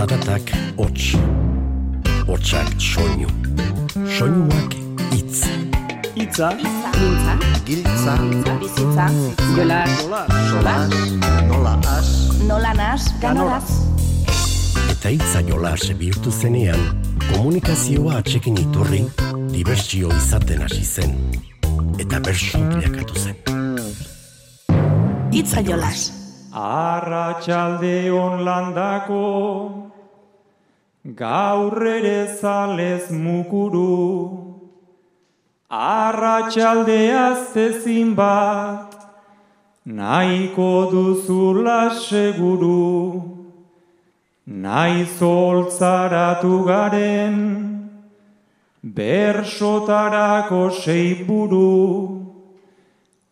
Zaratak hots, hotsak soinu, soinuak itz. Itza, Mintza, Giltza, bizitza, jola, sola, nola as, nola nas, ganoraz. Eta itza jolas bihurtu zenean, komunikazioa atxekin iturri, dibertsio izaten hasi zen. Eta bersu bilakatu zen. Itza jolas. Arratxalde on landako, gaur ere zalez mukuru, arratxaldea zezin bat, nahiko duzula seguru, nahi zoltzaratu garen, bersotarako sei buru,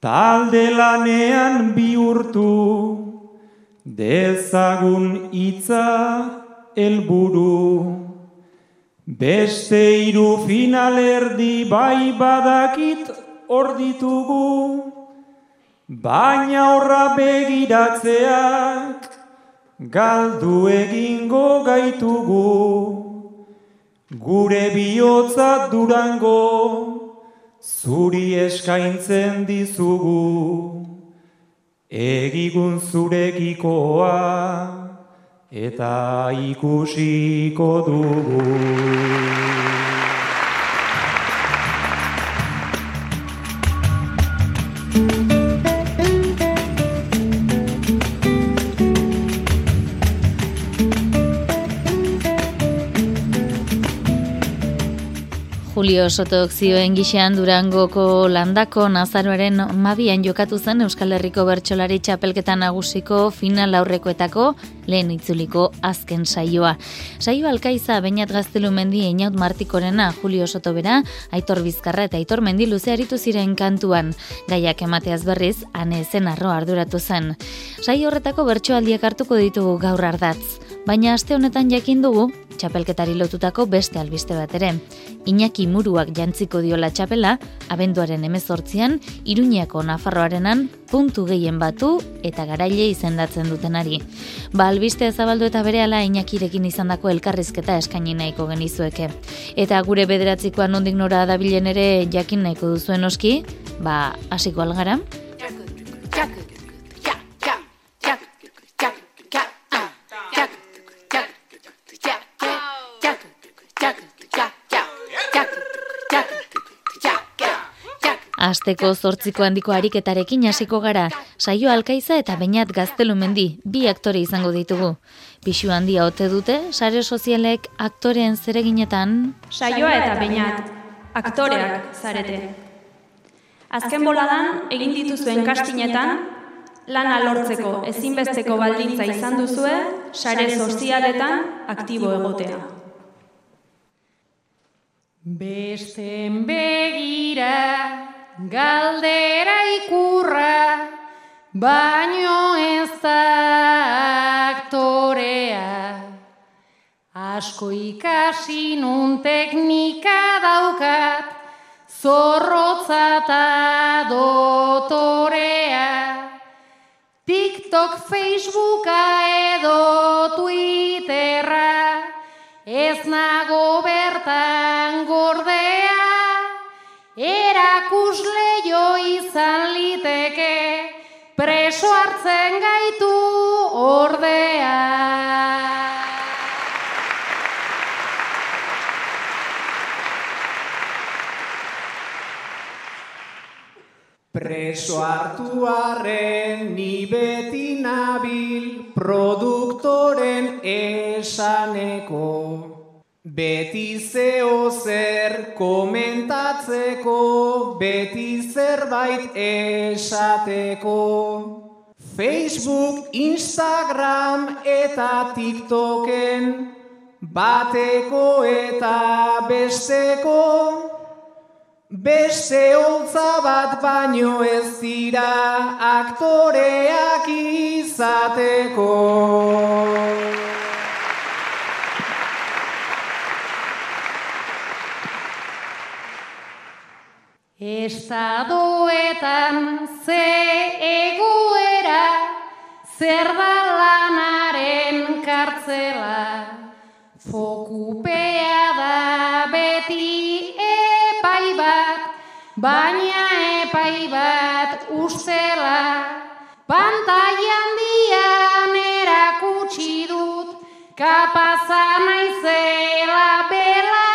Talde lanean bihurtu, dezagun hitza helburu. Beste hiru finalerdi bai badakit hor ditugu, baina horra begiratzeak galdu egingo gaitugu. Gure bihotza durango, Zuri eskaintzen dizugu, egigun zurekikoa, eta ikusiko dugu. Julio Sotok zioen gixean Durangoko landako nazaroaren mabian jokatu zen Euskal Herriko Bertsolari Txapelketa Nagusiko final aurrekoetako lehen itzuliko azken saioa. Saio alkaiza bainat gaztelu mendi einaut martikorena Julio Soto bera, Aitor Bizkarra eta Aitor Mendi luze aritu ziren kantuan. Gaiak emateaz berriz, ane zen arro arduratu zen. Saio horretako bertsoaldiak hartuko ditugu gaur ardatz. Baina aste honetan jakin dugu, txapelketari lotutako beste albiste bat ere. Iñaki Muruak jantziko diola txapela, abenduaren emezortzian, Iruñako Nafarroarenan puntu gehien batu eta garaile izendatzen dutenari. Ba albiste zabaldu eta berehala Iñakirekin izandako elkarrizketa eskaini nahiko genizueke. Eta gure bederatzikoa nondik nora dabilen ere jakin nahiko duzuen oski, ba hasiko algara. Asteko zortziko handiko ariketarekin hasiko gara, saio alkaiza eta bainat gaztelumendi, bi aktore izango ditugu. Pixu handia ote dute, sare sozialek aktoreen zereginetan... Saioa eta bainat, aktoreak zarete. Azken boladan, egin dituzuen kastinetan, lana lortzeko ezinbesteko baldintza izan duzue, sare sozialetan aktibo egotea. Besten begira, galdera ikurra, baino ez da aktorea. Asko ikasi nun teknika daukat, zorrotza eta dotorea. TikTok, Facebooka Preso hartu arren ni beti nabil produktoren esaneko. Beti zeo zer komentatzeko, beti zerbait esateko. Facebook, Instagram eta TikToken, bateko eta besteko, Beste holtza bat baino ez dira aktoreak izateko. Estadoetan ze egoera, zer da lanaren kartzela. Baina epai bat ustela, pantailan dian erakutsi dut, kapaza naizela bela,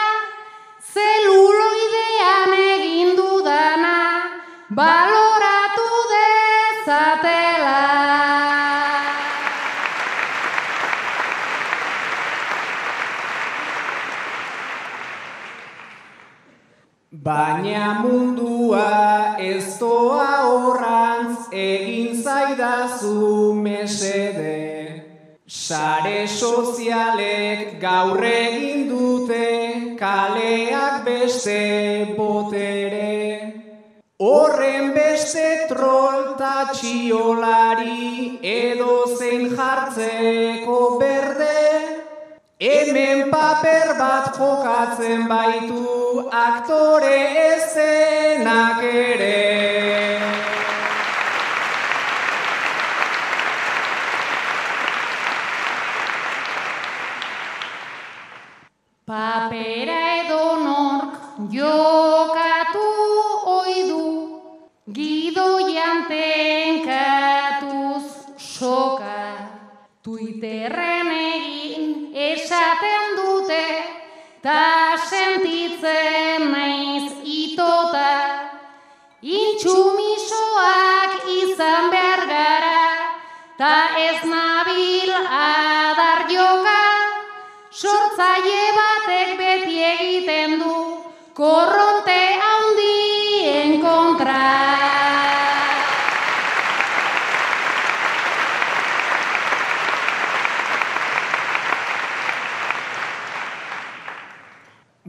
zeluloidean egin dudana, baloratu dezatela. Baina mundua ez doa horrantz egin zaidazu mesede. Sare sozialek gaur egin dute kaleak beste botere. Horren beste trol ta txiolari edo zein jartzeko berde. Hemen paper bat jokatzen baitu aktore ezenak ere. Papera edo nork jokatu ta sentitzen naiz itota. Intsumisoak izan behar gara, ta ez nabil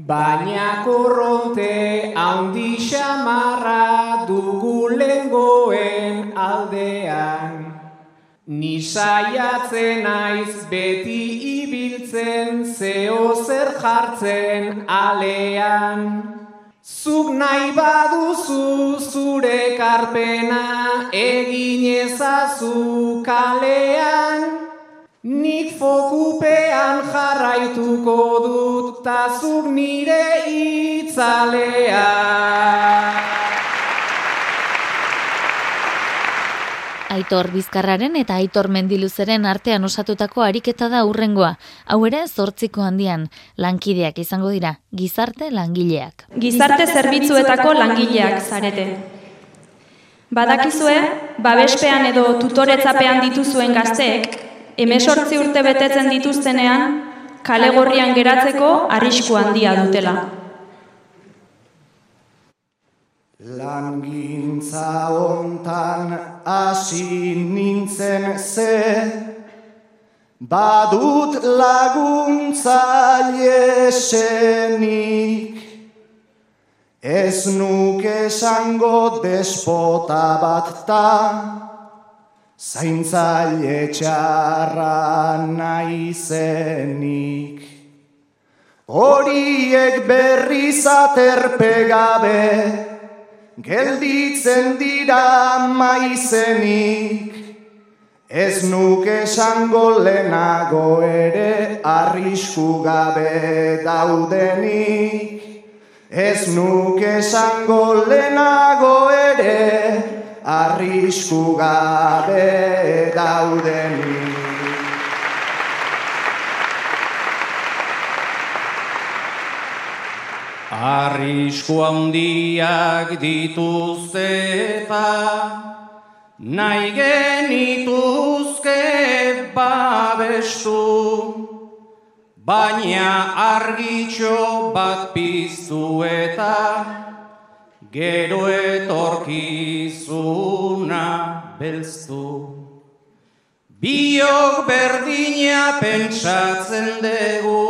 Baina korronte handi xamarra dugu lengoen aldean. Ni saiatzen naiz beti ibiltzen zeo zer jartzen alean. Zuk nahi baduzu zure karpena egin ezazu kalean. Nik fokupean jarraituko dut ta zuk nire itzalea. Aitor Bizkarraren eta Aitor Mendiluzeren artean osatutako ariketa da urrengoa. Hau ere zortziko handian, lankideak izango dira, gizarte langileak. Gizarte zerbitzuetako langileak zarete. Badakizue, babespean edo tutoretzapean dituzuen gazteek, emesortzi urte betetzen dituztenean, kale gorrian geratzeko arrisku handia dutela. Langintza hontan hasi nintzen ze, badut laguntza jesenik, ez nuke esango despota bat ta, zaintzaile txarra naizenik. Horiek berriz aterpe gabe, gelditzen dira maizenik. Ez nuke esango lehenago ere arrisku gabe daudenik. Ez nuke esango lehenago ere arrisku gabe daudenik. Arrisku handiak dituzte eta nahi genituzke babestu, baina argitxo bat piztu eta gero etorkizuna belztu. Biok berdina pentsatzen dugu,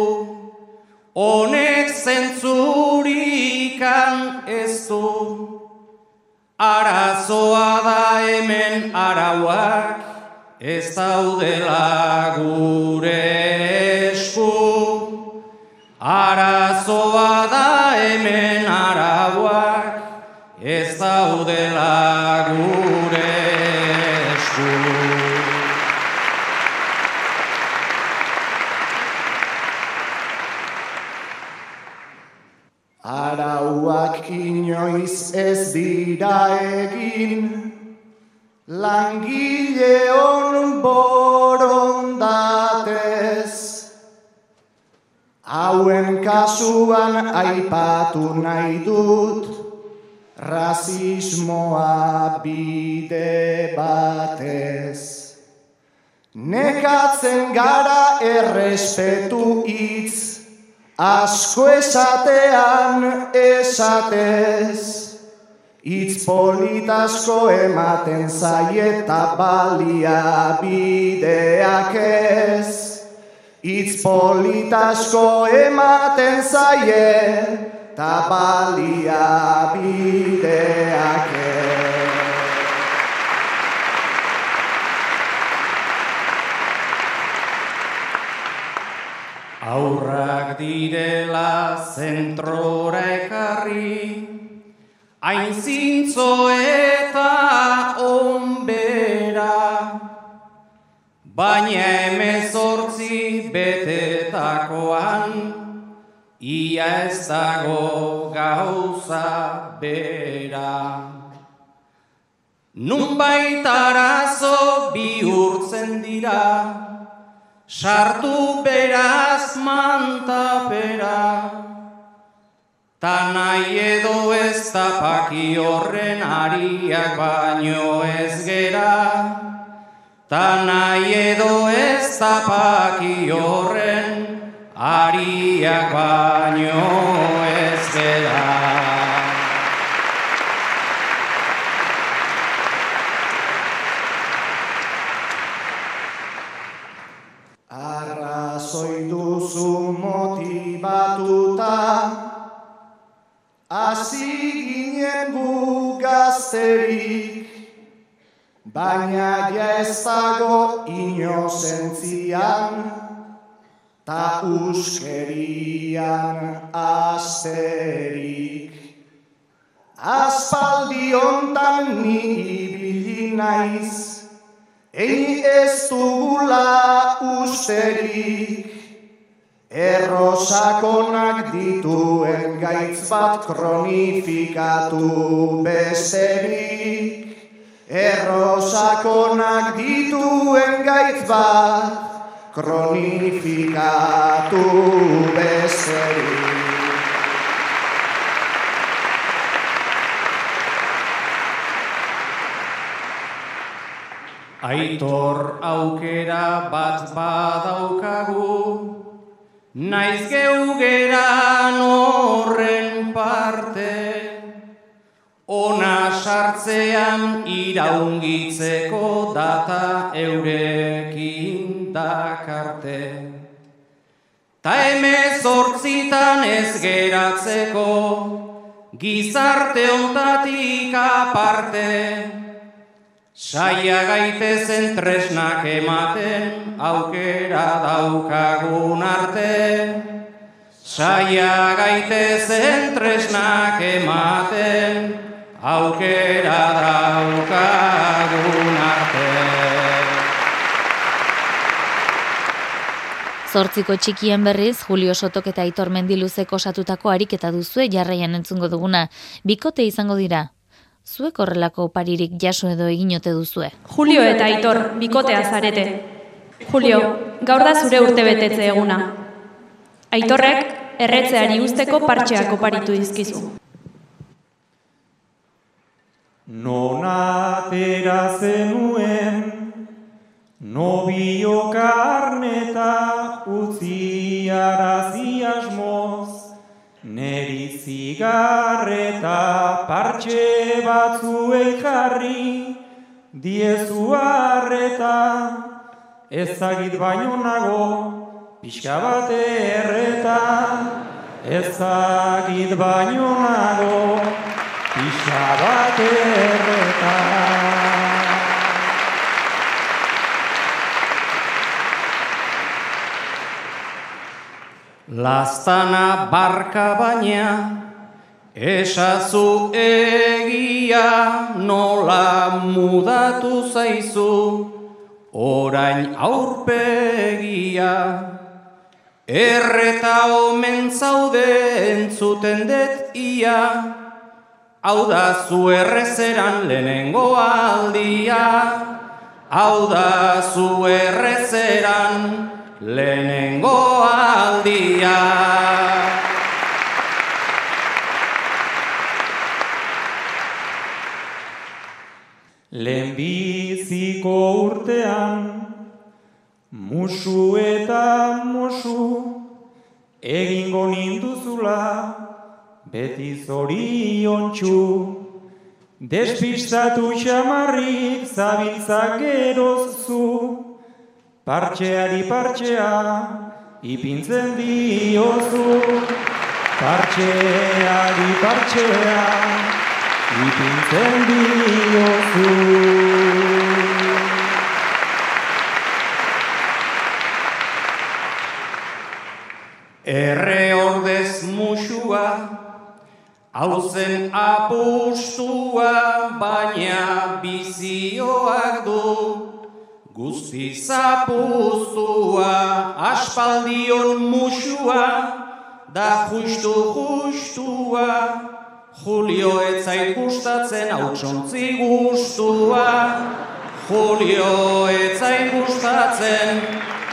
honek zentzurikan ez du. Arazoa da hemen arauak, ez daudela gure esku. Arazoa daudela gure esku. Arauak inoiz ez dira egin, langile on borondatez. Hauen kasuan aipatu nahi dut, rasismoa bide batez. Nekatzen gara errespetu hitz, asko esatean esatez. Itz politasko ematen zaieta balia bideak ez. Itz politasko ematen zaie, ta balia bideak Aurrak direla zentrora ekarri, hain zintzo eta onbera, baina emezortzi betetakoan, ia ez dago gauza bera. Nun baitarazo bihurtzen dira, sartu beraz mantapera, ta nahi edo ez tapaki horren ariak baino ez gera, ta nahi edo ez tapaki horren ariak baino ez gera. Arrazoi duzu motibatuta, hasi ginen gu gazterik, baina ja ez dago inozentzian, ta uskerian asterik. Aspaldi hontan ni ibili naiz, Ein ez dugula usterik, errosakonak dituen gaitz bat kronifikatu besterik. Errosakonak dituen gaitz bat kronifikatu besterik. Aitor aukera bat badaukagu, naiz geugeran horren parte, ona sartzean iraungitzeko data eurekin dakarte. Ta emezortzitan ez geratzeko, gizarte ontatik aparte, Saia gaitezen tresnak ematen, aukera daukagun arte. Saia gaitezen tresnak ematen, aukera daukagun arte. Zortziko txikien berriz, Julio Sotok eta Aitor Mendiluzek osatutako ariketa duzue jarraian entzungo duguna. Bikote izango dira, Zuek horrelako oparirik jaso edo eginote duzue. Julio eta Aitor, bikotea zarete. Julio, gaur da zure urte betetze eguna. Aitorrek, erretzeari usteko partxeak oparitu dizkizu. Non atera zenuen, nobio karneta utzi arazi asmoz, Neri zigarreta partxe batzuei jarri, diezu harreta, ezagit baino nago, pixka bat erreta, ezagit baino nago, pixka bat erreta. Lastana barka baina, esazu egia nola mudatu zaizu, orain aurpegia. Erreta omen zaude entzuten det ia, hau da zu errezeran lehenengo aldia, hau da zu errezeran lehenengo aldia. Lehenbiziko urtean, musu eta musu, egingo ninduzula, beti zorion txu. Despistatu xamarrik zabiltzak erozu, partxeari partxea, ipintzen diozu. Partxeari partxea, ipintzen diozu. Erre ordez musua, hau zen apustua, baina bizioak du. Guzti zapuztua, aspaldion musua, da justu justua. Julio etzait gustatzen hautsontzi gustua. Julio etzait gustatzen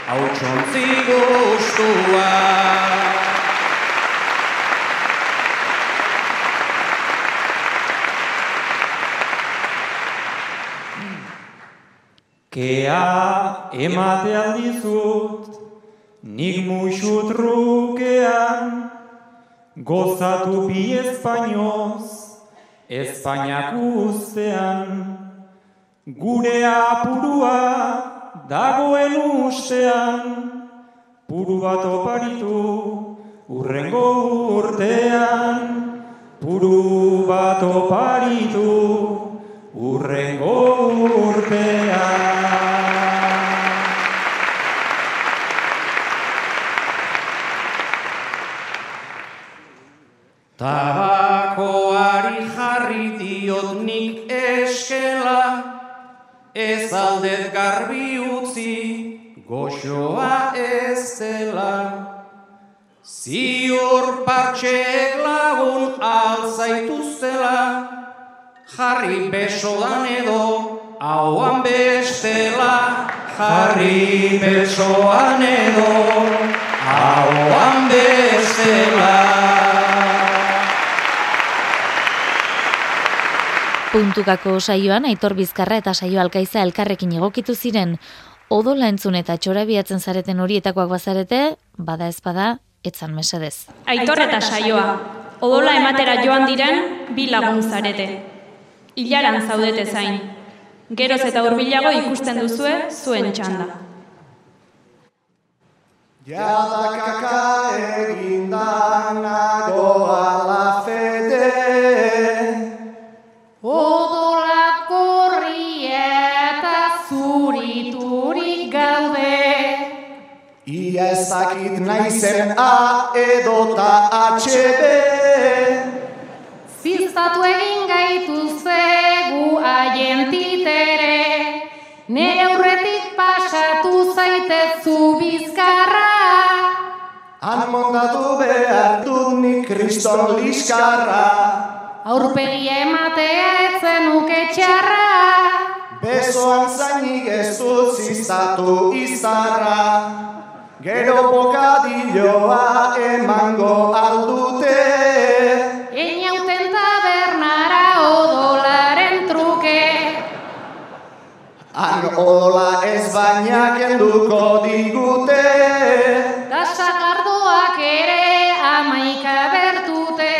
hautsontzi gustua. Kea emate aldizut, nik musu trukean, gozatu bi espainoz, Espainiak ustean, gure apurua dagoen ustean, puru bat oparitu urrengo urtean, puru bat oparitu urrengo urtean. Tabakoari jarri diot nik eskela, ez aldet garbi utzi, goxoa ez dela. Ziur partxeek lagun alzaituztela, jarri besodan edo, hauan bestela. Jarri besoan edo, hauan bestela. Puntukako saioan Aitor Bizkarra eta saio alkaiza elkarrekin egokitu ziren odola entzun eta txorabiatzen zareten horietakoak bazarete, bada ezpada, etzan mesedez. Aitor eta saioa, odola ematera joan diren bi lagun zarete. Ilaran zaudete zain. Geroz eta hurbilago ikusten duzue zuen txanda. Jadakaka egindan nagoa la fede, Odola eta zuriturik gaude. ia ez dakit naizen A edota HB. Ziztatu egin gaituzte nire aurretik pasatu zaitezu bizkarra. Han mondatu behar dut nik kriston liskarra. Aurpegi ematea etzen uke txarra. Besoan zainik ez dut ziztatu izarra. Gero bokadilloa emango aldute. Odola ez baina kenduko digute. Da sagardoak ere amaika bertute.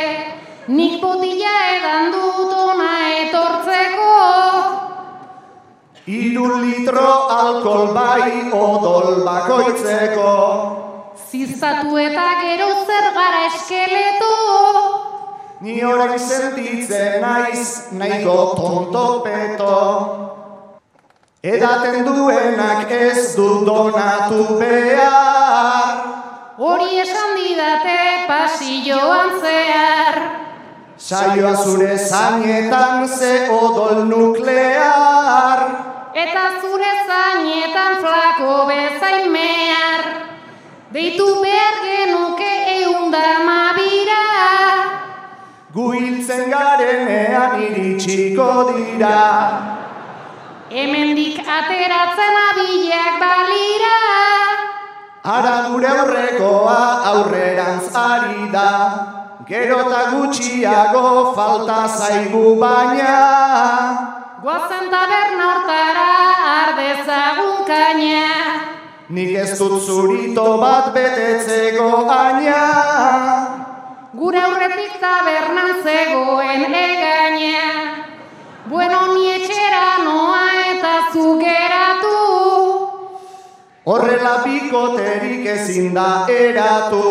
Nik botila edan dut ona etortzeko. Iru litro alkohol bai odol bakoitzeko. Ziztatu eta gero zer gara eskeleto. Ni orain sentitzen naiz nahiko tonto peto. Edaten duenak ez du donatu behar. Hori esan didate pasilloan zehar. Saioa zure zainetan ze odol nuklear. Eta zure zainetan flako bezain mehar. Deitu behar genuke eunda mabira. Guiltze Hiltzen garenean iritsiko dira Hemendik ateratzen abilak balira. Ara gure aurrekoa aurrerantz ari da. Gero eta gutxiago falta zaigu baina. Guazen taberna hortara ardezagun kaina. Nik ez dut zurito bat betetzeko aina. Gure aurretik tabernan zegoen egaina Bueno, ni etxera noa eta zugeratu Horrela bikoterik ezin da eratu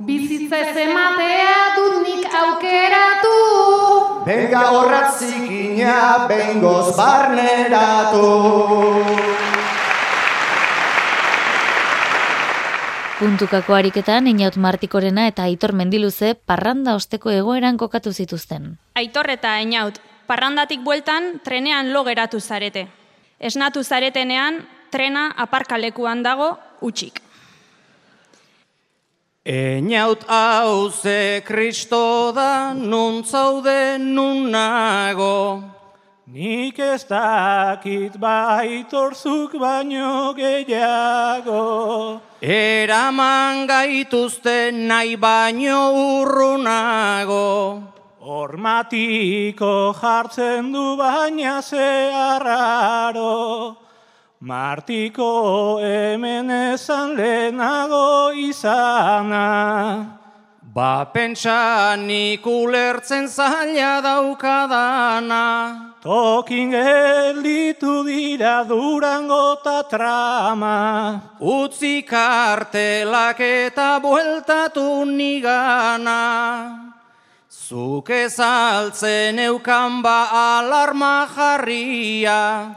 Bizitza ez ematea dut nik aukeratu Benga horrat zikina bengoz barneratu Puntukako ariketan, Inaut Martikorena eta Aitor Mendiluze parranda osteko egoeran kokatu zituzten. Aitor eta Einaut, parrandatik bueltan trenean lo geratu zarete. Esnatu zaretenean, trena aparkalekuan dago utxik. Einaut hau ze kristo da, nun zaude nun nago. Nik ez dakit baitorzuk baino gehiago. Eraman gaituzte nahi baino urrunago. Hormatiko jartzen du baina zeharraro. Martiko hemen ezan lehenago izana. Ba pentsa nik ulertzen zaila daukadana. Tokin gelditu dira durango ta trama. Utzi kartelak eta bueltatu nigana. Zuk ezaltzen eukan ba alarma jarria.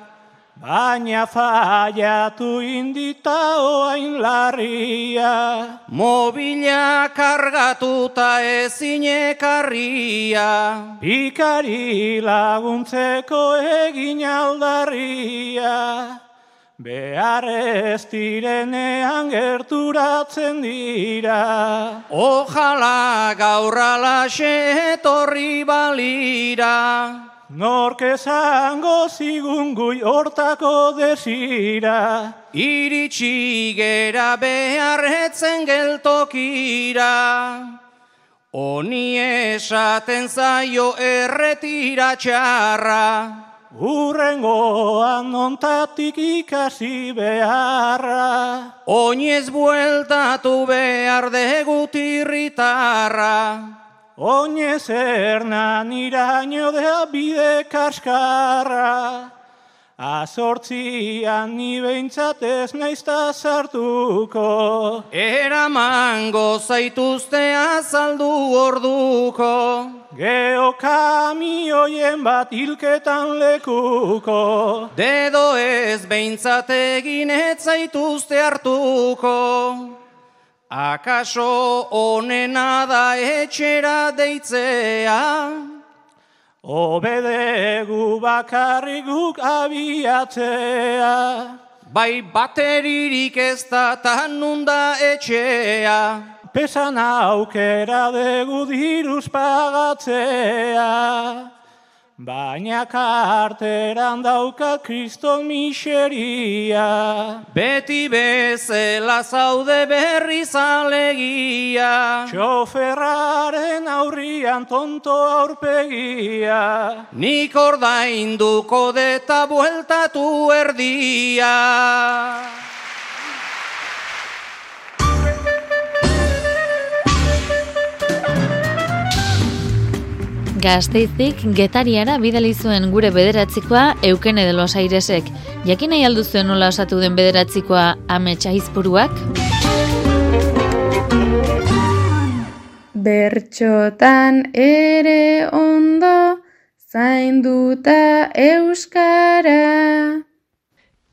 Baina faiatu indita oain larria. Mobila kargatuta ezin ekarria. Pikari laguntzeko egin aldarria. Behar ez direnean gerturatzen dira. Ojala gaur alaxe etorri balira. Nork esango zigun gui hortako desira. Iritsi gera beharretzen geltokira. Oni esaten zaio erretira txarra. Urrengoan nontatik ikasi beharra. Oinez bueltatu behar degutirritarra. Oinez ernan iraino da bide kaskarra. Azortzian ni behintzat ez naizta sartuko. Eramango zaituzte azaldu orduko. Geo kamioien bat hilketan lekuko. Dedo ez behintzat egin ez zaituzte hartuko. Akaso onena da etxera deitzea. Obedegu bakarrik guk abiatzea. Bai bateririk ez da tanunda etxea. Pesan aukera degu diruz pagatzea. Baina karteran dauka kriston miseria. Beti bezela zaude berri zalegia. Txoferraren aurrian tonto aurpegia. Nik ordainduko deta bueltatu erdia. Gazteizik getariara bidali zuen gure bederatzikoa Eukene de los Airesek. Jakin nahi alduzuen nola osatu den bederatzikoa ametsa izpuruak? Bertxotan ere ondo zainduta euskara.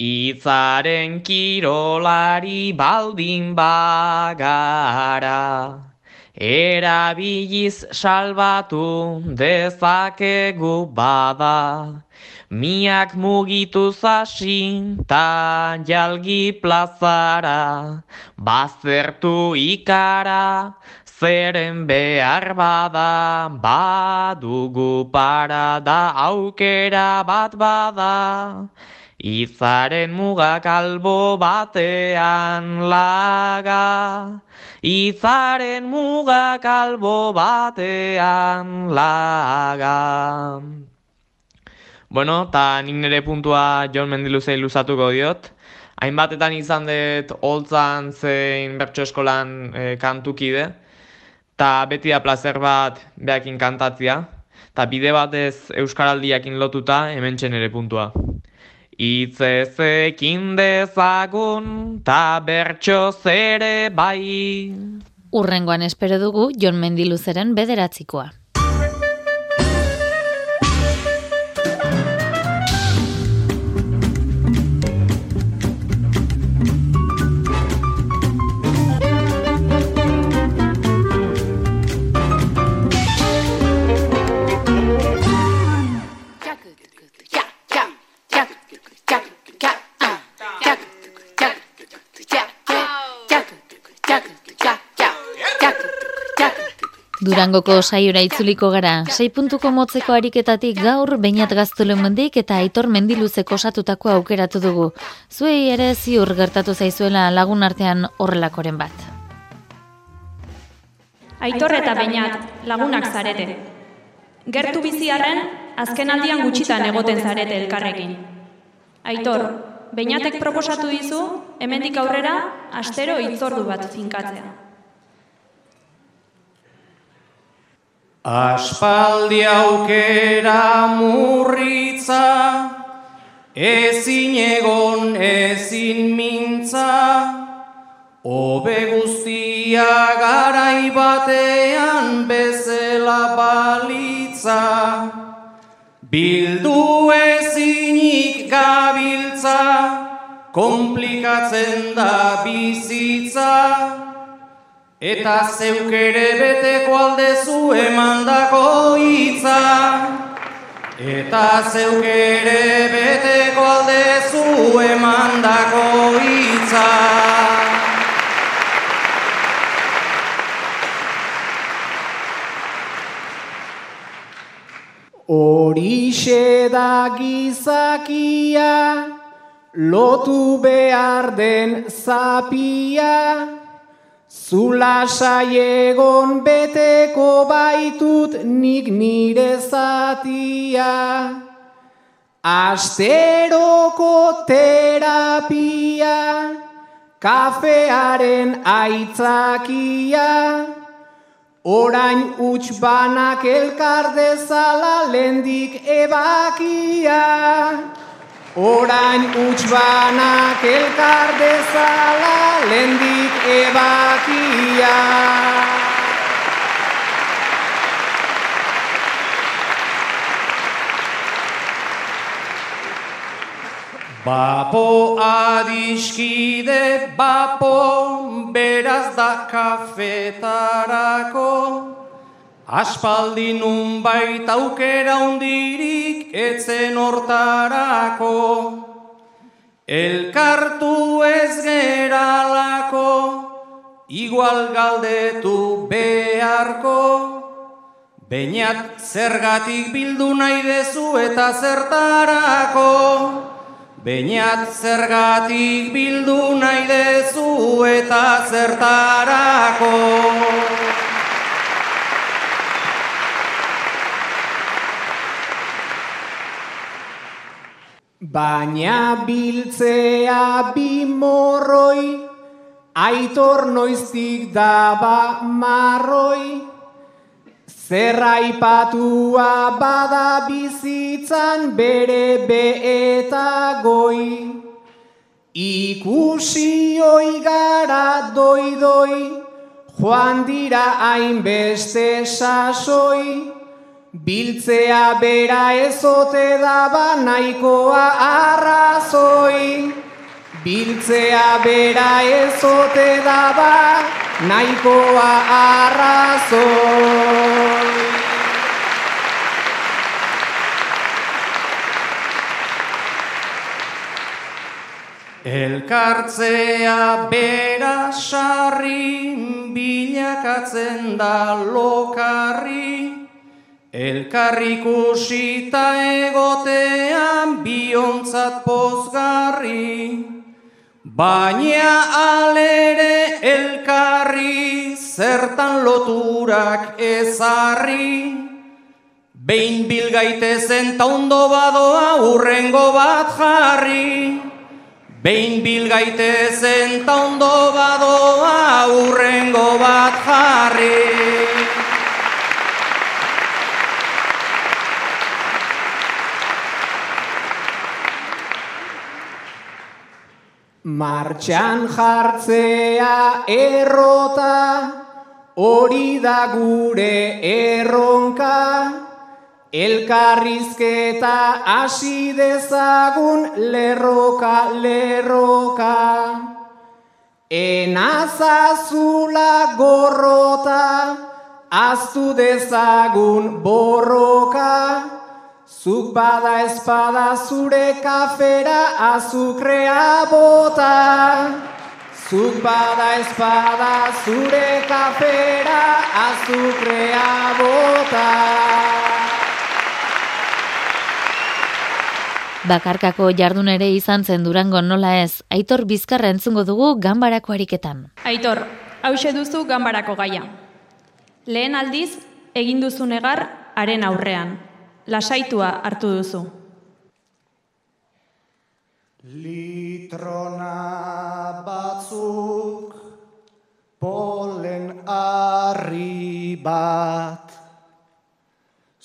Itzaren kirolari baldin bagara. Erabiliz salbatu dezakegu bada, miak mugitu zasin ta jalgi plazara, bazertu ikara, Zeren behar bada, badugu parada, aukera bat bada. Izaren mugak albo batean laga, Izaren mugak albo batean laga. Bueno, eta nik nire puntua Jon Mendiluzei luzatuko diot. Hainbatetan izan dut holtzan zein bertso eskolan e, kantukide. Ta beti da placer bat behakin kantatzia. Ta bide batez Euskaraldiakin lotuta hemen ere puntua. Itzezekin dezagun ta bertso zere bai. Urrengoan espero dugu Jon Mendiluzeren bederatzikoa. Durangoko saiora itzuliko gara, sei puntuko motzeko ariketatik gaur, bainat gaztule mendik eta aitor mendiluzeko osatutako aukeratu dugu. Zuei ere ziur gertatu zaizuela lagun artean horrelakoren bat. Aitor eta bainat lagunak zarete. Gertu biziarren, azken aldian gutxitan egoten zarete elkarrekin. Aitor, bainatek proposatu dizu, hemendik aurrera, astero itzordu bat finkatzea. Aspaldi aukera murritza, ezin egon ezin mintza, Obe guztia garai batean bezela balitza, Bildu ezinik gabiltza, komplikatzen da bizitza, Eta zeuk ere beteko aldezu emandako hitza. Eta zeuk ere beteko aldezu emandako hitza. Horixe da gizakia, lotu behar den zapia, Zula saiegon beteko baitut nik nire zatia. Asteroko terapia, kafearen aitzakia. Orain utx banak elkar dezala lendik ebakia. Orain utxbanak elkar dezala lendik ebakia. Bapo adiskide, bapo, beraz da kafetarako, Aspaldi nun baita aukera hundirik etzen hortarako, Elkartu ez geralako, igual galdetu beharko, Beinat zergatik bildu nahi dezu eta zertarako, Beinat zergatik bildu nahi dezu eta zertarako. Baina biltzea bi aitor noiztik daba marroi, zerraipatua bada bizitzan bere be eta goi. Ikusi oi gara doi joan dira hainbeste sasoi, Biltzea bera ezote daba nahikoa arrazoi. Biltzea bera ezote daba nahikoa arrazoi. Elkartzea bera sarri, bilakatzen da lokarri, Elkarrikusita egotean biontzat pozgarri, Baina alere elkarri zertan loturak ezarri, Behin bilgaitezen ta ondo badoa urrengo bat jarri, Behin bil gaitezen ta ondo badoa urrengo bat jarri. Martxan jartzea errota, hori da gure erronka, Elkarrizketa hasi dezagun lerroka, lerroka. Enazazula gorrota, aztu dezagun borroka. Zuk bada espada zure kafera azukrea bota. Zuk bada espada zure kafera azukrea bota. Bakarkako jardun ere izan zen durango nola ez, aitor bizkarra entzungo dugu ganbarako ariketan. Aitor, hause duzu ganbarako gaia. Lehen aldiz, egin duzu negar, haren aurrean. Lasaitua hartu duzu. Litrona batzuk, polen arri bat,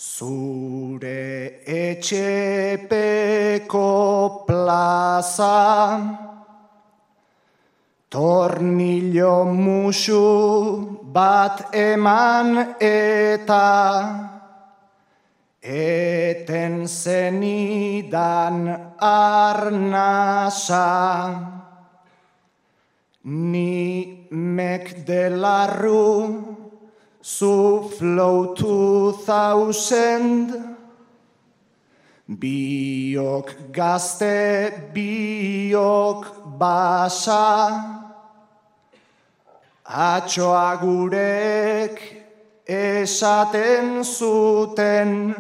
Zure etxepeko plaza Tornillo musu bat eman eta Eten zenidan arnasa Ni mek delarru Zu flow thousand Biok gazte, biok basa Atxoa gurek esaten zuten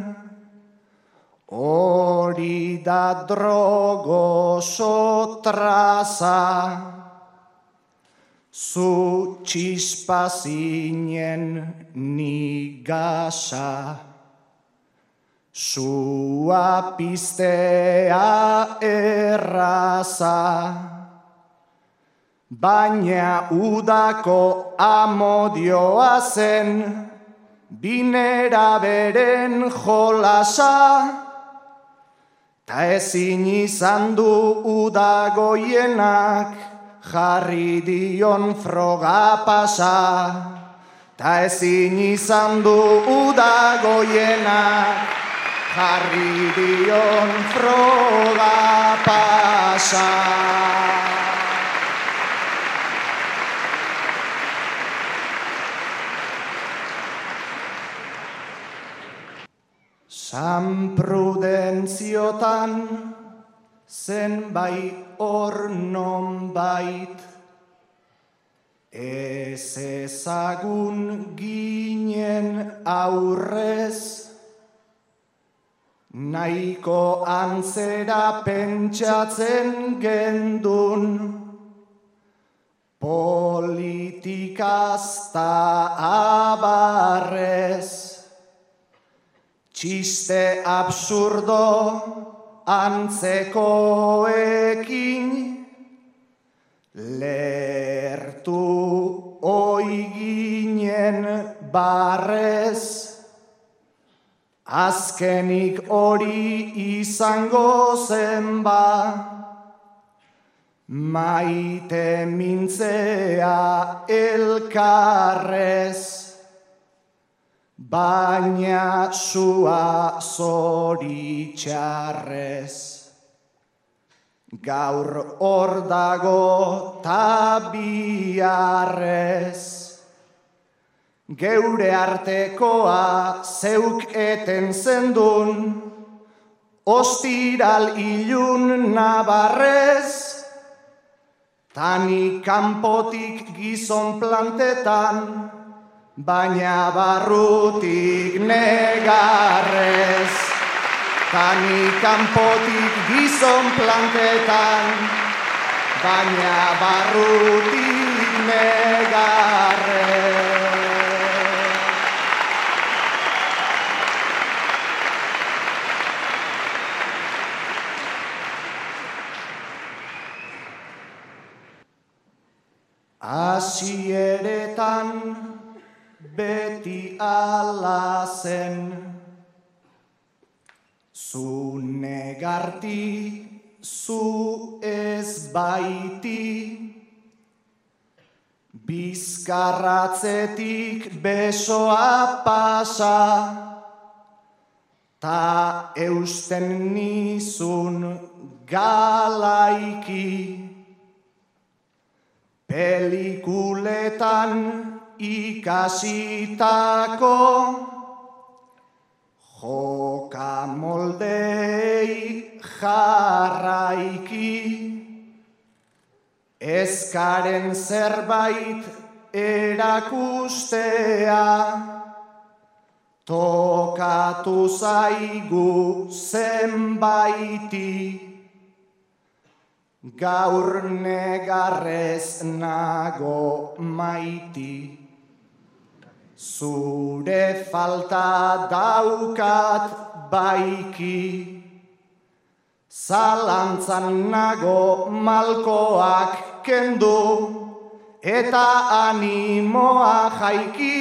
Hori da drogo sotraza Zu txispazinen ni gasa, Sua piztea erraza, Baina udako amodioa zen, Binera beren jolasa, Ta ezin izan du udagoienak, jarri dion froga pasa, ta ezin izan du udagoiena, jarri dion froga pasa. San prudentziotan zenbait hor non bait, ez ezagun ginen aurrez, nahiko antzera pentsatzen gendun, politikazta abarrez, txiste absurdo, antzekoekin. Lertu oiginen barrez. Azkenik hori izango zen ba maite mintzea elkarrez baina sua zoritxarrez. Gaur hor dago tabiarrez, geure artekoa zeuk eten zendun, ostiral ilun nabarrez, Tani kanpotik gizon plantetan, baina barrutik negarrez. Tani kanpotik gizon plantetan, baina barrutik negarrez. Asieretan beti ala zen. Zu negarti, zu ez baiti. Bizkarratzetik besoa pasa Ta eusten nizun galaiki. Pelikuletan ikasitako joka moldei jarraiki. Ezkaren zerbait erakustea tokatu zaigu zenbaiti. Gaur negarrez nago maiti, zure falta daukat baiki, zalantzan nago malkoak kendu, eta animoa jaiki,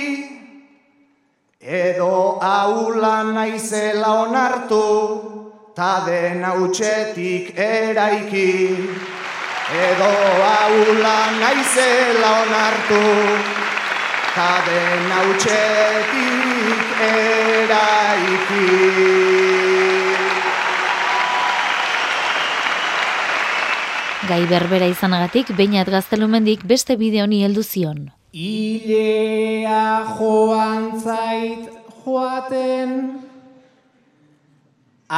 edo aula naizela onartu, ta den hautsetik eraiki, edo haula naizela onartu, ta den hautsetik eraiki. Gai berbera izanagatik, bainat gaztelumendik beste bideo honi heldu zion. Ilea joan zait joaten,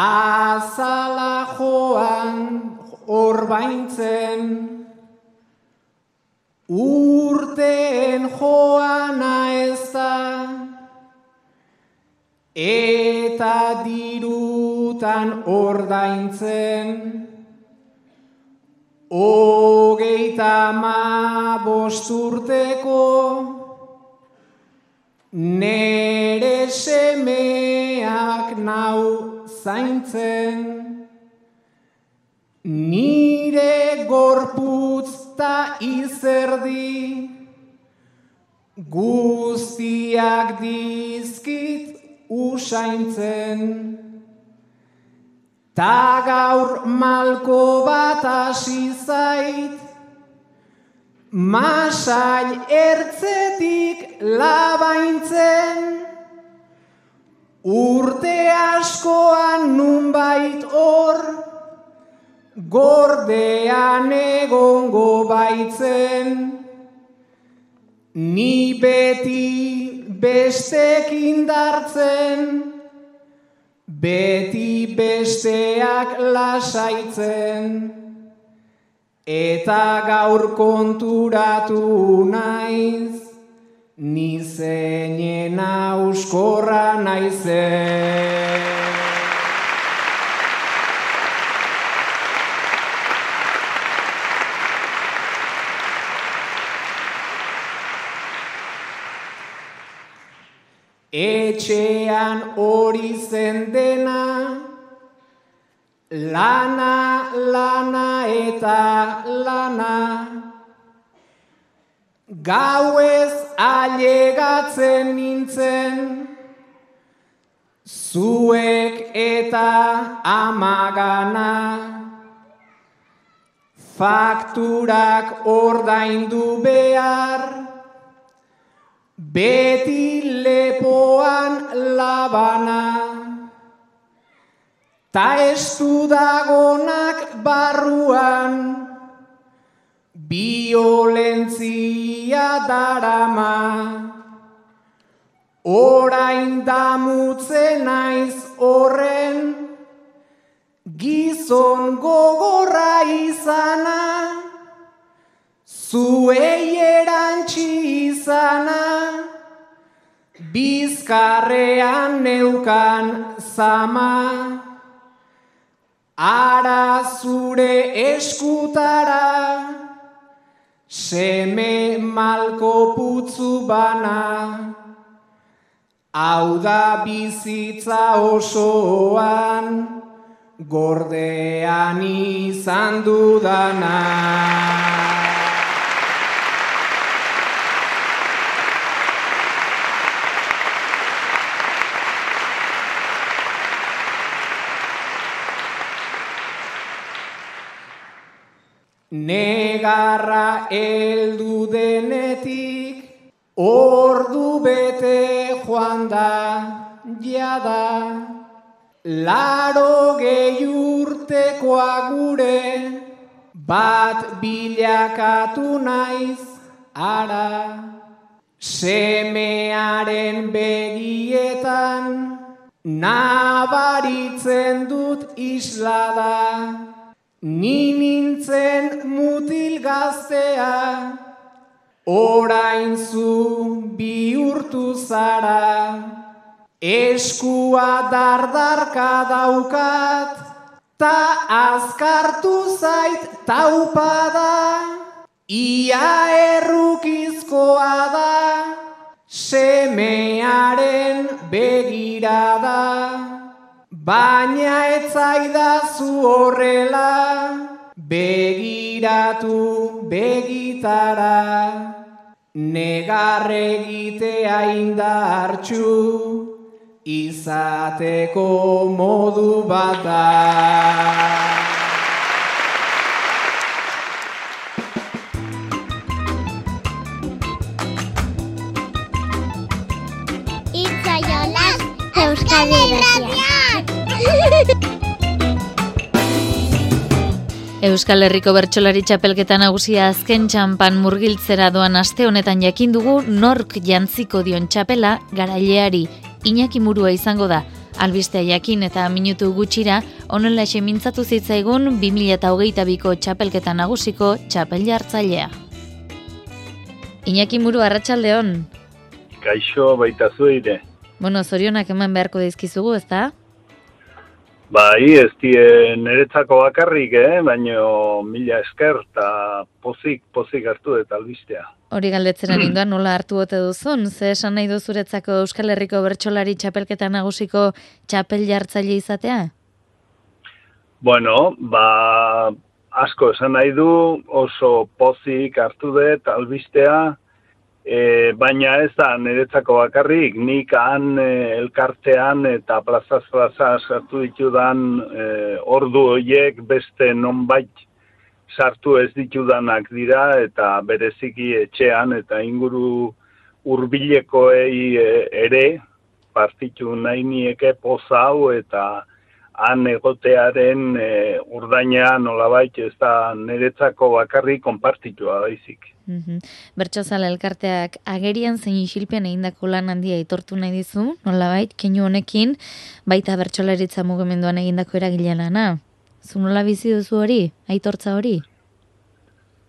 azala joan orbaintzen, urteen joana ez da, eta dirutan ordaintzen, hogeita ma bosturteko, nere semeak nau zaintzen, nire gorputz ta izerdi, guztiak dizkit usaintzen, Ta gaur malko bat hasi zait, masail ertzetik labaintzen, urte askoan nunbait hor, gordean egongo baitzen, ni beti bestekin dartzen, beti besteak lasaitzen, eta gaur konturatu naiz, ni zeinen auskorra naizen. Etxean hori zen dena, lana, lana eta lana. Gauez alegatzen nintzen, zuek eta amagana. Fakturak ordaindu behar, Beti lepoan labana, ta estu dagonak barruan, violentzia darama. Orain damutzen naiz horren, gizon gogorra izana, zuei erantzi izana, bizkarrean neukan zama, ara zure eskutara, seme malko putzu bana, hau da bizitza osoan, gordean izan dudana. Negarra heldu denetik, ordu bete joan da, jada. Laro gehi urtekoa gure, bat bilakatu naiz, ara. Semearen begietan, nabaritzen dut islada. Ni nintzen mutil gaztea, orain zu bihurtu zara. Eskua dardarka daukat, ta azkartu zait taupada. Ia errukizkoa da, semearen begirada. Baina etzaidazu horrela, begiratu begitara, negarregitea indartxu, izateko modu bat da. Euskal Herriak. Euskal Herriko Bertsolari Txapelketa nagusia azken txampan murgiltzera doan aste honetan jakin dugu nork jantziko dion txapela garaileari Iñaki Murua izango da. Albistea jakin eta minutu gutxira onela mintzatu zitzaigun 2022ko txapelketa nagusiko txapel jartzailea. Iñaki Muru arratsaldeon. Kaixo baita zuire. Bueno, zorionak eman beharko dizkizugu, ezta? Bai, ez die niretzako bakarrik, eh? baina mila esker eta pozik, pozik hartu eta albistea. Hori galdetzera ninduan, nola hartu ote duzun? Ze esan nahi duzuretzako Euskal Herriko bertsolari txapelketa nagusiko txapel jartzaile izatea? Bueno, ba, asko esan nahi du, oso pozik hartu dut albistea, E, baina ez da niretzako bakarrik, nik han e, elkartean eta plazaz plaza sartu ditudan e, ordu horiek beste nonbait sartu ez ditudanak dira eta bereziki etxean eta inguru hurbilekoei e, ere partitu nahi nieke poza hau eta han egotearen e, urdaina nolabait ez da niretzako bakarrik konpartitua daizik. Mm Bertxozala elkarteak agerian zein isilpean egindako lan handia itortu nahi dizu, nolabait, keinu honekin, baita bertxolaritza mugimenduan egindako eragile lana. Zu nola bizi duzu hori, aitortza hori?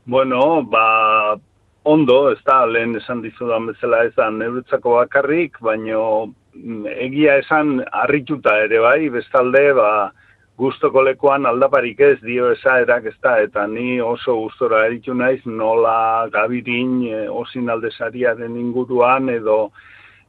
Bueno, ba, ondo, ez da, lehen esan dizudan bezala ez da, neuretzako bakarrik, baino egia esan harrituta ere bai, bestalde, ba, gustoko lekuan aldaparik ez dio esaerak ez da, eta ni oso gustora eritu naiz nola gabirin e, osin aldesariaren inguruan edo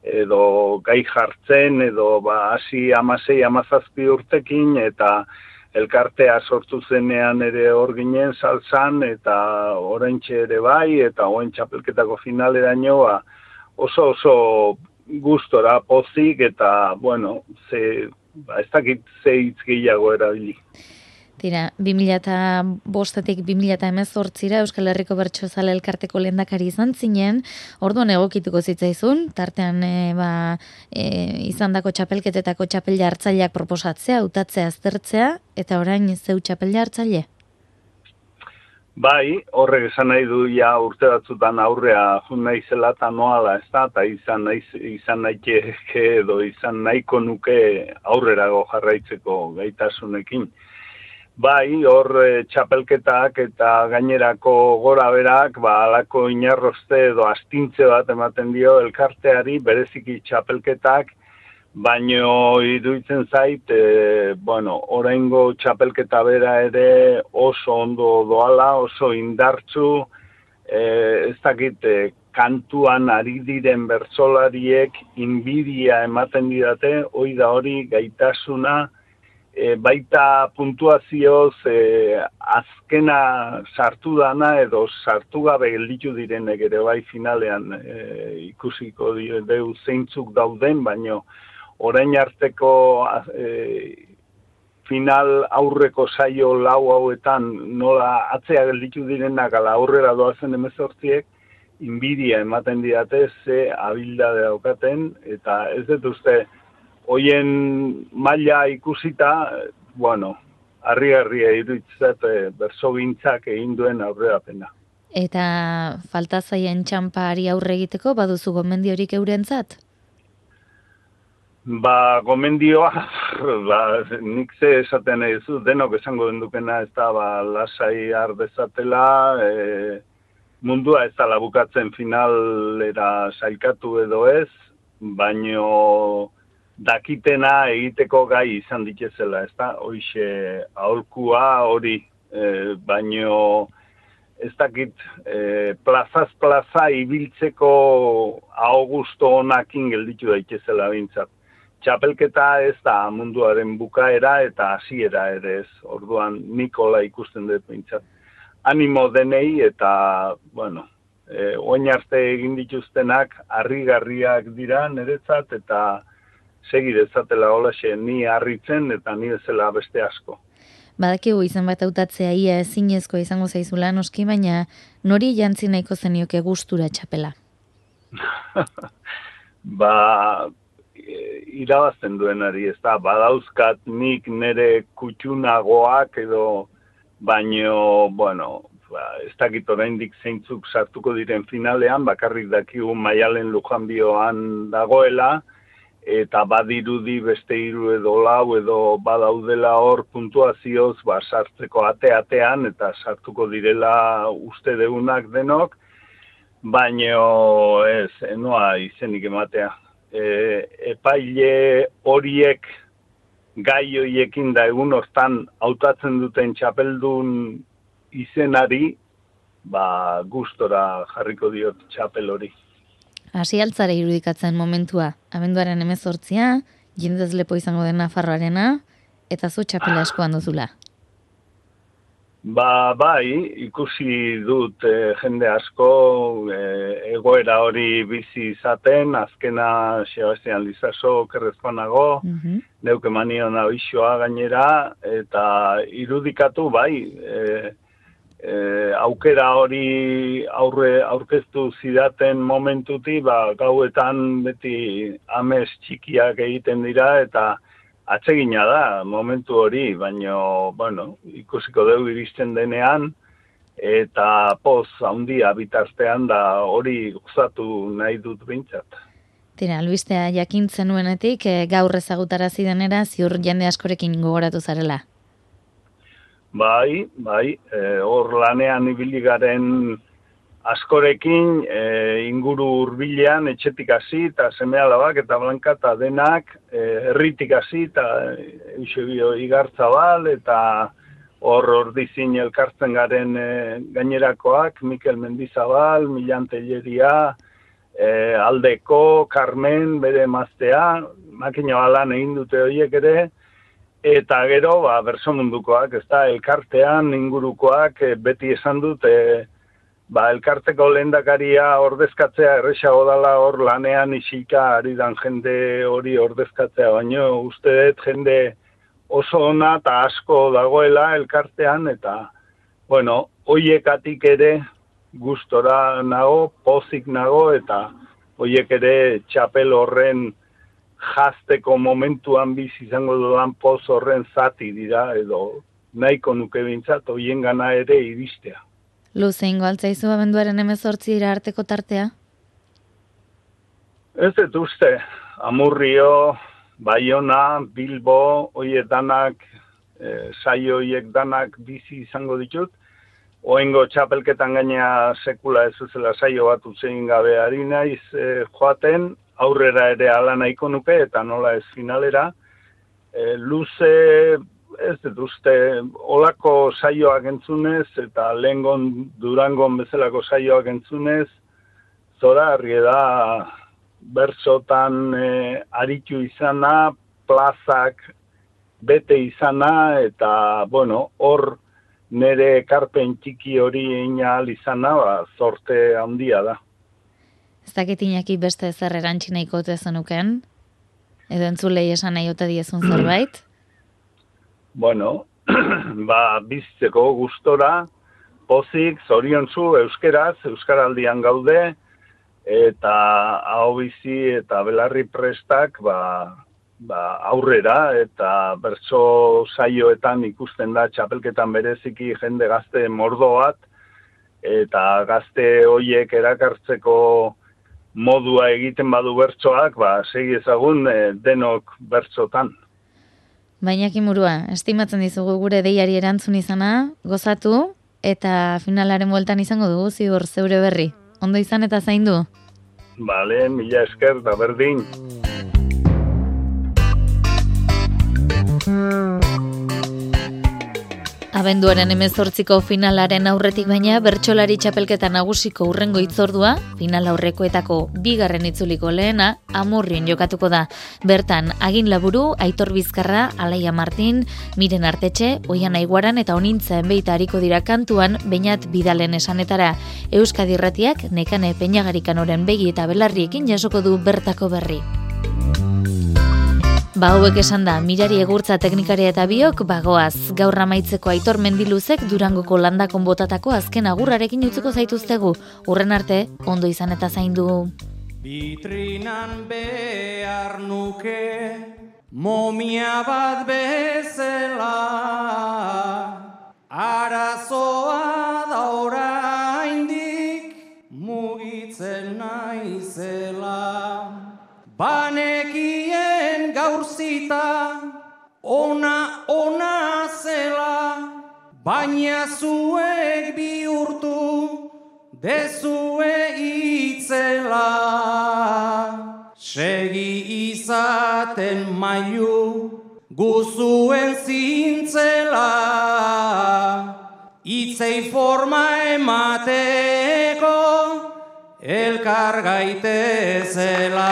edo gai jartzen edo ba hasi amasei amazazpi urtekin eta elkartea sortu zenean ere hor ginen saltzan eta oraintxe ere bai eta oen txapelketako finaleraino ba, oso oso gustora pozik eta bueno, ze ba, ez dakit zeitz gehiago erabili. Tira, 2000 bostetik 2000 emezortzira Euskal Herriko Bertso Zale Elkarteko lehendakari izan zinen, orduan egokituko zitzaizun, tartean e, ba, e, izan dako txapelketetako txapel jartzaileak proposatzea, utatzea, aztertzea, eta orain zeu txapel jartzaile? Bai, horrek esan nahi du ja urte batzutan aurrea jun nahi zela eta noala, ez da, eta izan nahi, izan nahi edo izan nahiko nuke aurrerago jarraitzeko gaitasunekin. Bai, hor e, txapelketak eta gainerako gora berak, ba, alako inarroste edo astintze bat ematen dio elkarteari, bereziki txapelketak, baino iruditzen zait, e, bueno, oraingo txapelketa bera ere oso ondo doala, oso indartzu, e, ez dakit, e, kantuan ari diren bertsolariek inbidia ematen didate, hoi da hori gaitasuna, e, baita puntuazioz e, azkena sartu dana edo sartu gabe gelditu direnek ere bai finalean e, ikusiko deu zeintzuk dauden, baino orain arteko e, final aurreko saio lau hauetan nola atzea gelditu direnak ala aurrera doazen emezortziek, inbidia ematen diate ze abilda daukaten, eta ez dut uste, hoien maila ikusita, bueno, harri-harria iruditzat e, berso gintzak egin duen aurrera pena. Eta falta zaien txampari aurre egiteko, baduzu gomendiorik eurentzat? Ba, gomendioa, ba, nik ze esaten nahi zu, denok esango dendukena ez da, ba, lasai ardezatela, e, mundua ez da labukatzen finalera sailkatu edo ez, baino dakitena egiteko gai izan ditezela, ez da? Hoixe, aholkua hori, e, baino ez dakit e, plazaz plaza ibiltzeko augusto honakin gelditu daitezela bintzat. Txapelketa ez da munduaren bukaera eta hasiera ere ez, orduan Nikola ikusten dut bintzat. Animo denei eta, bueno, e, oin arte egin dituztenak harrigarriak dira niretzat eta segi dezatela holaxe ni harritzen eta ni bezala beste asko. Badakigu izan bat hautatzea ia ezinezko izango zaizula noski, baina nori jantzi nahiko zenioke gustura txapela? ba, irabazten duenari, ez da, badauzkat nik nere kutxunagoak edo, baino, bueno, ba, ez dakit oraindik zeintzuk sartuko diren finalean, bakarrik dakigu maialen lujanbioan dagoela, eta badirudi beste hiru edo lau edo badaudela hor puntuazioz ba, sartzeko ate-atean eta sartuko direla uste deunak denok, baino ez, enoa izenik ematea. E, epaile horiek gai horiekin da egun hortan hautatzen duten txapeldun izenari, ba, gustora jarriko diot txapel hori hasi altzara irudikatzen momentua, abenduaren emezortzia, jendez lepo izango den Nafarroarena, eta zu txapela eskoan duzula. Ba, bai, ikusi dut e, jende asko e, egoera hori bizi izaten, azkena Sebastian Lizaso kerrezkoanago, mm -hmm. neuke manion gainera, eta irudikatu bai, e, e, aukera hori aurre aurkeztu zidaten momentuti, ba, gauetan beti amez txikiak egiten dira eta atsegina da momentu hori, baino, bueno, ikusiko dugu iristen denean, eta poz handia bitartean da hori gozatu nahi dut bintzat. Tira, albistea jakintzen nuenetik, e, gaur ezagutara zidenera, ziur jende askorekin gogoratu zarela. Bai, bai, e, hor lanean ibili garen askorekin e, inguru hurbilean etxetik hasi eta seme alabak eta blanka eta denak e, erritik hasi eta eusebio igartza bal eta hor dizin elkartzen garen e, gainerakoak, Mikel Mendizabal, Milan Telleria, e, Aldeko, Carmen, bere maztea, makina balan egin dute horiek ere, Eta gero, ba, berso mundukoak, ez da, elkartean ingurukoak e, beti esan dut, e, ba, elkarteko lehendakaria ordezkatzea erresago dala hor lanean isika ari dan jende hori ordezkatzea, baino uste dut jende oso ona eta asko dagoela elkartean, eta, bueno, hoiekatik ere gustora nago, pozik nago, eta hoiek ere txapel horren jazteko momentuan biz izango dudan poz horren zati dira edo nahiko nuke bintzat hoien gana ere iristea. Luze ingo altzaizu abenduaren emezortzi ira arteko tartea? Ez dut uste, amurrio, baiona, bilbo, oietanak e, saioiek danak bizi izango ditut, oengo txapelketan gaina sekula ez zela saio bat utzein gabe ari naiz e, joaten, aurrera ere ala nahiko nuke eta nola ez finalera. E, luze ez dut uste olako saioak entzunez eta lehengon durangon bezalako saioak entzunez, zora harri da bertsotan e, aritu izana, plazak bete izana eta bueno, hor nere ekarpen txiki hori ina izana, ba, zorte handia da. Ez dakit inaki beste zer erantzi nahiko zenuken? Edo entzulei esan nahi ote diezun zerbait? Bueno, ba, bizteko gustora, pozik, zoriontzu, euskeraz, euskaraldian gaude, eta hau bizi eta belarri prestak, ba, ba, aurrera, eta bertso saioetan ikusten da txapelketan bereziki jende gazte mordo bat, eta gazte hoiek erakartzeko modua egiten badu bertsoak, ba, segi ezagun eh, denok bertsotan. Baina kimurua, estimatzen dizugu gure deiari erantzun izana, gozatu, eta finalaren bueltan izango dugu ziur zeure berri. Ondo izan eta zaindu? Bale, mila esker, da berdin. Abenduaren emezortziko finalaren aurretik baina bertsolari txapelketa nagusiko urrengo itzordua, final aurrekoetako bigarren itzuliko lehena, amurrien jokatuko da. Bertan, agin laburu, aitor bizkarra, alaia martin, miren artetxe, oian aiguaran eta onintza enbeita hariko dira kantuan, bainat bidalen esanetara. Euskadirratiak, nekane peñagarikan oren begi eta belarriekin jasoko du bertako berri. Ba hauek esan da, mirari egurtza teknikaria eta biok, bagoaz, gaur amaitzeko aitor mendiluzek durangoko landakon botatako azken agurrarekin utziko zaituztegu, urren arte, ondo izan eta zaindu. Bitrinan behar nuke, momia bat bezela, arazoa da oraindik mugitzen naizela. Banekien gaur zita, ona, ona zela, baina zuek bihurtu, dezue itzela. Segi izaten mailu, guzuen zintzela, itzei forma emateko, elkar gaitezela.